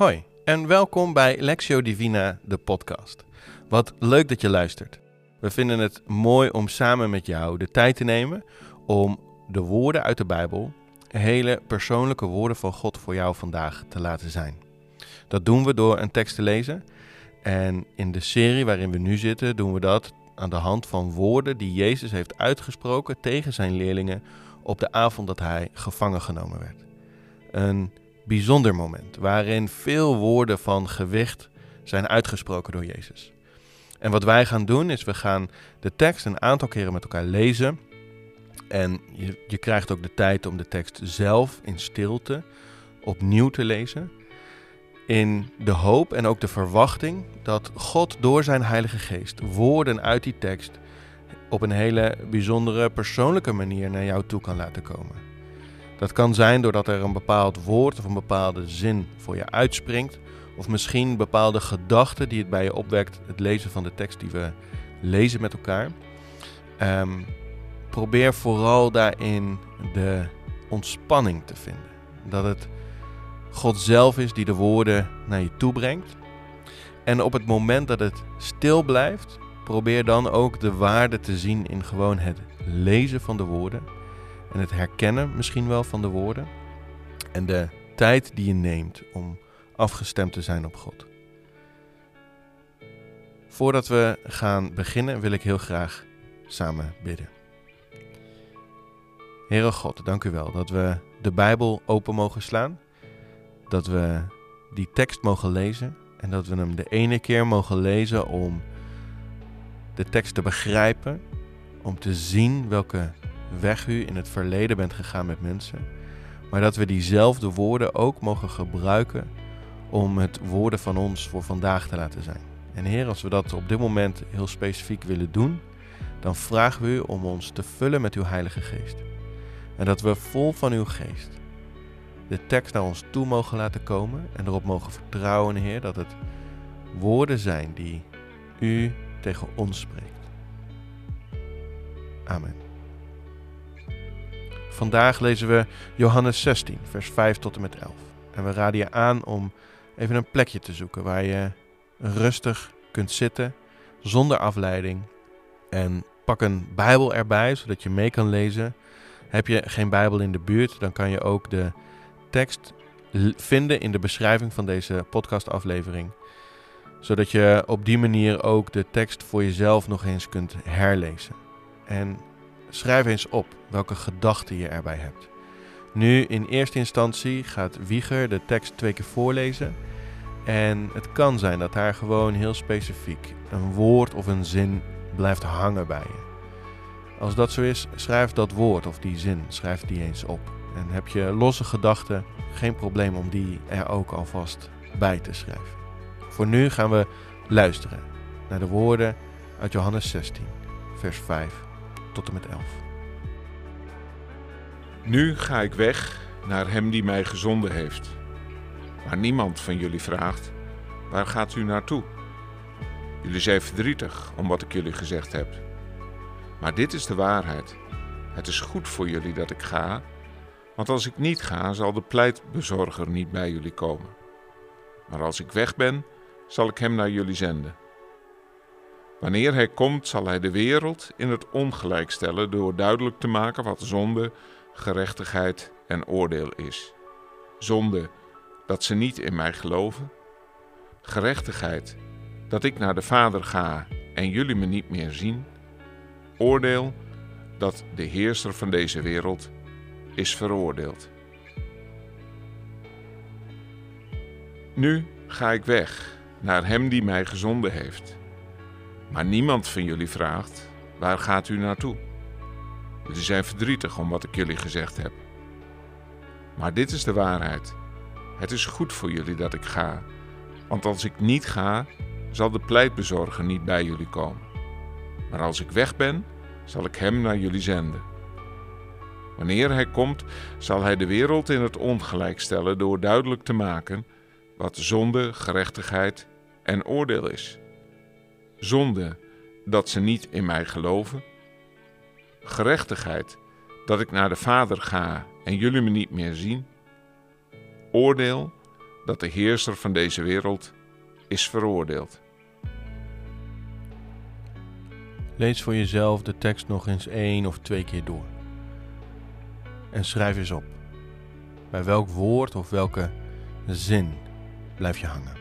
Hoi en welkom bij Lectio Divina, de podcast. Wat leuk dat je luistert. We vinden het mooi om samen met jou de tijd te nemen om de woorden uit de Bijbel, hele persoonlijke woorden van God voor jou vandaag te laten zijn. Dat doen we door een tekst te lezen. En in de serie waarin we nu zitten, doen we dat aan de hand van woorden die Jezus heeft uitgesproken tegen zijn leerlingen op de avond dat hij gevangen genomen werd. Een bijzonder moment waarin veel woorden van gewicht zijn uitgesproken door Jezus. En wat wij gaan doen is we gaan de tekst een aantal keren met elkaar lezen. En je, je krijgt ook de tijd om de tekst zelf in stilte opnieuw te lezen. In de hoop en ook de verwachting dat God door zijn Heilige Geest woorden uit die tekst op een hele bijzondere persoonlijke manier naar jou toe kan laten komen. Dat kan zijn doordat er een bepaald woord of een bepaalde zin voor je uitspringt. Of misschien bepaalde gedachten die het bij je opwekt, het lezen van de tekst die we lezen met elkaar. Ehm, probeer vooral daarin de ontspanning te vinden. Dat het God zelf is die de woorden naar je toe brengt. En op het moment dat het stil blijft, probeer dan ook de waarde te zien in gewoon het lezen van de woorden en het herkennen misschien wel van de woorden en de tijd die je neemt om afgestemd te zijn op God. Voordat we gaan beginnen wil ik heel graag samen bidden. Heere God, dank u wel dat we de Bijbel open mogen slaan, dat we die tekst mogen lezen en dat we hem de ene keer mogen lezen om de tekst te begrijpen, om te zien welke weg u in het verleden bent gegaan met mensen, maar dat we diezelfde woorden ook mogen gebruiken om het woorden van ons voor vandaag te laten zijn. En Heer, als we dat op dit moment heel specifiek willen doen, dan vragen we u om ons te vullen met uw Heilige Geest. En dat we vol van uw geest de tekst naar ons toe mogen laten komen en erop mogen vertrouwen, Heer, dat het woorden zijn die u tegen ons spreekt. Amen. Vandaag lezen we Johannes 16, vers 5 tot en met 11. En we raden je aan om even een plekje te zoeken waar je rustig kunt zitten, zonder afleiding. En pak een Bijbel erbij, zodat je mee kan lezen. Heb je geen Bijbel in de buurt, dan kan je ook de tekst vinden in de beschrijving van deze podcastaflevering. Zodat je op die manier ook de tekst voor jezelf nog eens kunt herlezen. En schrijf eens op welke gedachten je erbij hebt. Nu, in eerste instantie gaat Wieger de tekst twee keer voorlezen. En het kan zijn dat daar gewoon heel specifiek een woord of een zin blijft hangen bij je. Als dat zo is, schrijf dat woord of die zin, schrijf die eens op. En heb je losse gedachten, geen probleem om die er ook alvast bij te schrijven. Voor nu gaan we luisteren naar de woorden uit Johannes 16, vers 5 tot en met 11. Nu ga ik weg naar hem die mij gezonden heeft. Maar niemand van jullie vraagt: waar gaat u naartoe? Jullie zijn verdrietig om wat ik jullie gezegd heb. Maar dit is de waarheid. Het is goed voor jullie dat ik ga, want als ik niet ga, zal de pleitbezorger niet bij jullie komen. Maar als ik weg ben, zal ik hem naar jullie zenden. Wanneer hij komt, zal hij de wereld in het ongelijk stellen door duidelijk te maken wat zonde, gerechtigheid en oordeel is. Zonde, dat ze niet in mij geloven. Gerechtigheid, dat ik naar de Vader ga en jullie me niet meer zien. Oordeel, dat de heerser van deze wereld is veroordeeld. Nu ga ik weg naar Hem die mij gezonden heeft. Maar niemand van jullie vraagt: waar gaat u naartoe? Jullie zijn verdrietig om wat ik jullie gezegd heb. Maar dit is de waarheid. Het is goed voor jullie dat ik ga, want als ik niet ga, zal de pleitbezorger niet bij jullie komen. Maar als ik weg ben, zal ik hem naar jullie zenden. Wanneer hij komt, zal hij de wereld in het ongelijk stellen door duidelijk te maken wat zonde, gerechtigheid en oordeel is. Zonde, dat ze niet in mij geloven. Gerechtigheid, dat ik naar de Vader ga en jullie me niet meer zien. Oordeel, dat de heerser van deze wereld is veroordeeld. Lees voor jezelf de tekst nog eens één of twee keer door. En schrijf eens op. Bij welk woord of welke zin blijf je hangen?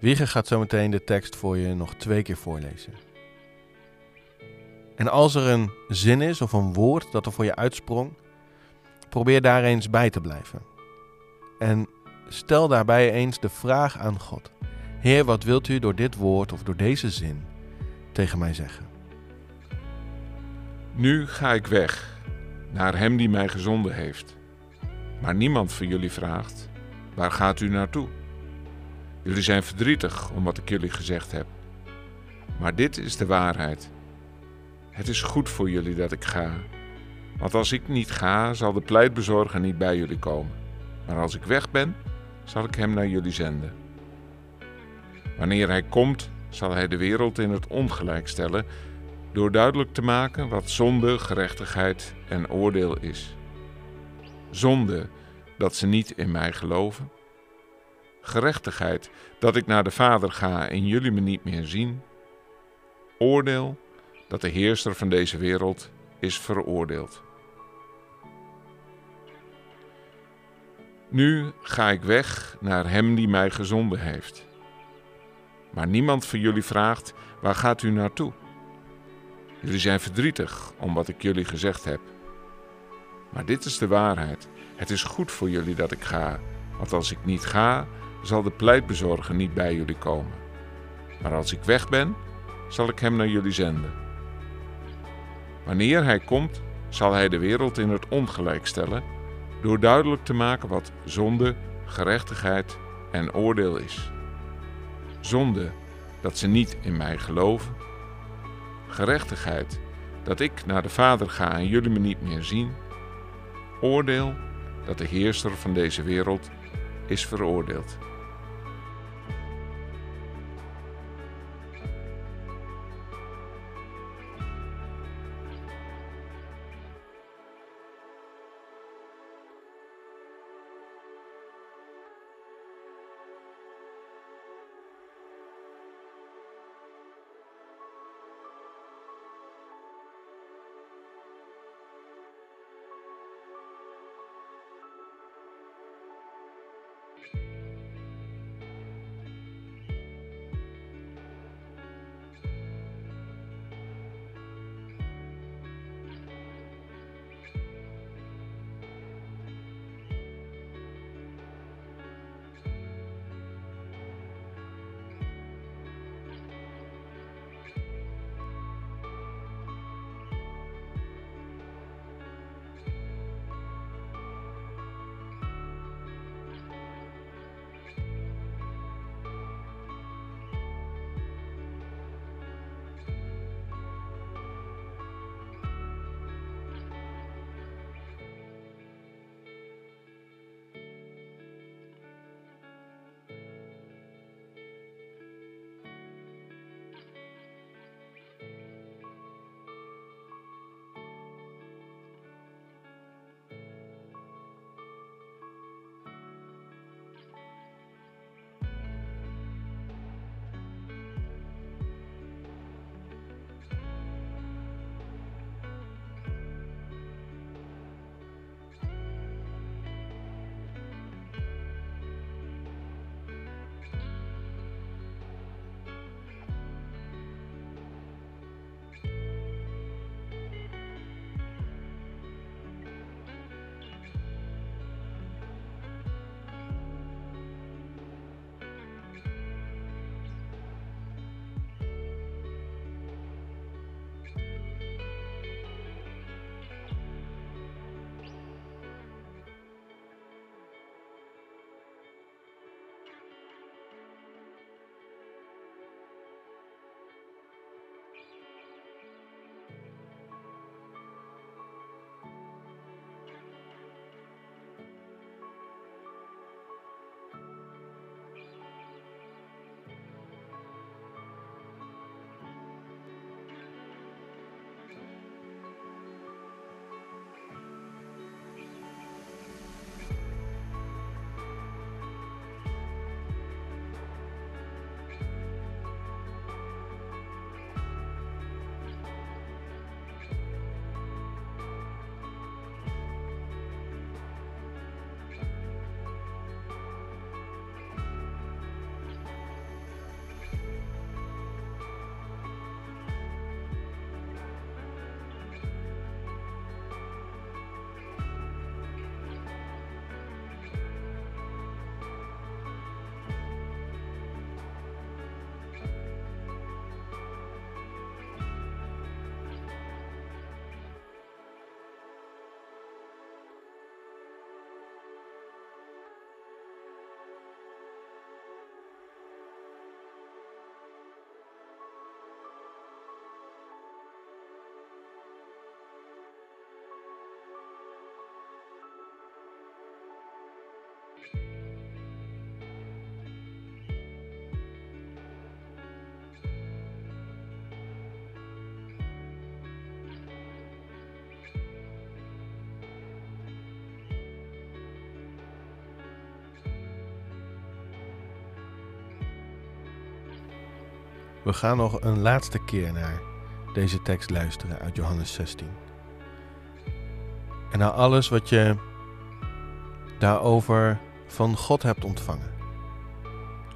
Wieger gaat zometeen de tekst voor je nog twee keer voorlezen. En als er een zin is of een woord dat er voor je uitsprong, probeer daar eens bij te blijven. En stel daarbij eens de vraag aan God: Heer, wat wilt u door dit woord of door deze zin tegen mij zeggen? Nu ga ik weg naar Hem die mij gezonden heeft. Maar niemand van jullie vraagt: Waar gaat u naartoe? Jullie zijn verdrietig om wat ik jullie gezegd heb. Maar dit is de waarheid. Het is goed voor jullie dat ik ga. Want als ik niet ga, zal de pleitbezorger niet bij jullie komen. Maar als ik weg ben, zal ik hem naar jullie zenden. Wanneer hij komt, zal hij de wereld in het ongelijk stellen door duidelijk te maken wat zonde, gerechtigheid en oordeel is. Zonde dat ze niet in mij geloven gerechtigheid, dat ik naar de Vader ga en jullie me niet meer zien. Oordeel, dat de heerser van deze wereld is veroordeeld. Nu ga ik weg naar Hem die mij gezonden heeft. Maar niemand van jullie vraagt: waar gaat u naartoe? Jullie zijn verdrietig om wat ik jullie gezegd heb. Maar dit is de waarheid. Het is goed voor jullie dat ik ga, want als ik niet ga, zal de pleitbezorger niet bij jullie komen. Maar als ik weg ben, zal ik hem naar jullie zenden. Wanneer hij komt, zal hij de wereld in het ongelijk stellen, door duidelijk te maken wat zonde, gerechtigheid en oordeel is. Zonde, dat ze niet in mij geloven. Gerechtigheid, dat ik naar de Vader ga en jullie me niet meer zien. Oordeel, dat de heerser van deze wereld is veroordeeld. We gaan nog een laatste keer naar deze tekst luisteren uit Johannes 16. En naar alles wat je daarover van God hebt ontvangen.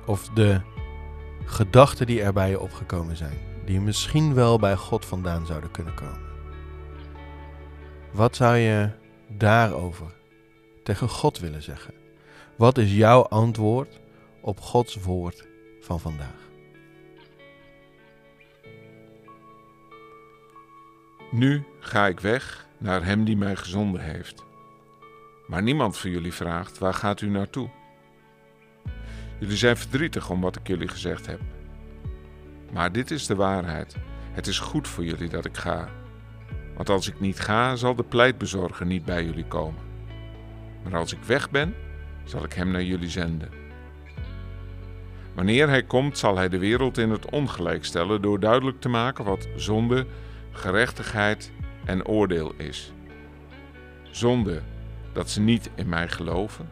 Of de gedachten die er bij je opgekomen zijn, die misschien wel bij God vandaan zouden kunnen komen. Wat zou je daarover tegen God willen zeggen? Wat is jouw antwoord op Gods woord van vandaag? Nu ga ik weg naar Hem die mij gezonden heeft. Maar niemand van jullie vraagt: waar gaat u naartoe? Jullie zijn verdrietig om wat ik jullie gezegd heb. Maar dit is de waarheid. Het is goed voor jullie dat ik ga. Want als ik niet ga, zal de pleitbezorger niet bij jullie komen. Maar als ik weg ben, zal ik hem naar jullie zenden. Wanneer hij komt, zal hij de wereld in het ongelijk stellen door duidelijk te maken wat zonde, gerechtigheid en oordeel is. Zonde, dat ze niet in mij geloven.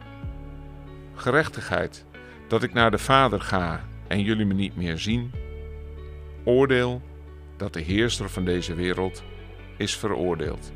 Gerechtigheid, dat ik naar de Vader ga en jullie me niet meer zien. Oordeel, dat de heerser van deze wereld is veroordeeld.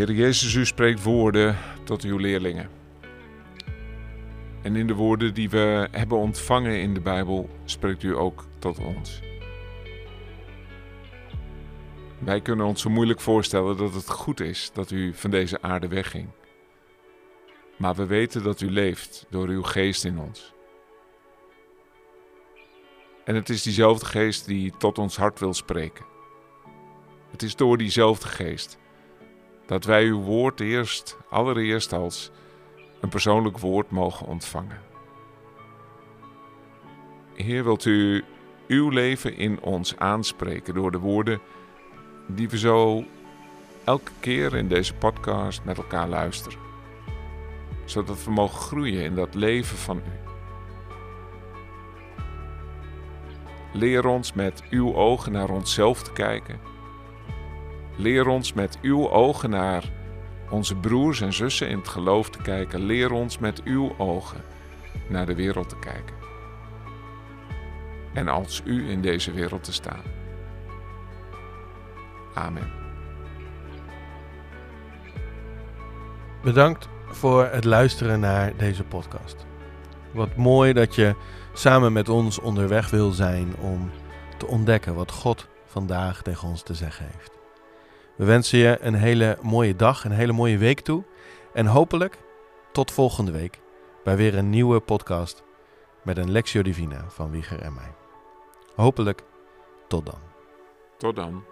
Heer Jezus, u spreekt woorden tot uw leerlingen. En in de woorden die we hebben ontvangen in de Bijbel spreekt u ook tot ons. Wij kunnen ons zo moeilijk voorstellen dat het goed is dat u van deze aarde wegging. Maar we weten dat u leeft door uw geest in ons. En het is diezelfde geest die tot ons hart wil spreken. Het is door diezelfde geest dat wij uw woord eerst, allereerst als een persoonlijk woord mogen ontvangen. Heer, wilt u uw leven in ons aanspreken door de woorden die we zo elke keer in deze podcast met elkaar luisteren. Zodat we mogen groeien in dat leven van u. Leer ons met uw ogen naar onszelf te kijken Leer ons met uw ogen naar onze broers en zussen in het geloof te kijken. Leer ons met uw ogen naar de wereld te kijken. En als u in deze wereld te staan. Amen. Bedankt voor het luisteren naar deze podcast. Wat mooi dat je samen met ons onderweg wil zijn om te ontdekken wat God vandaag tegen ons te zeggen heeft. We wensen je een hele mooie dag, een hele mooie week toe. En hopelijk tot volgende week bij weer een nieuwe podcast met een Lectio Divina van Wieger en mij. Hopelijk tot dan. Tot dan.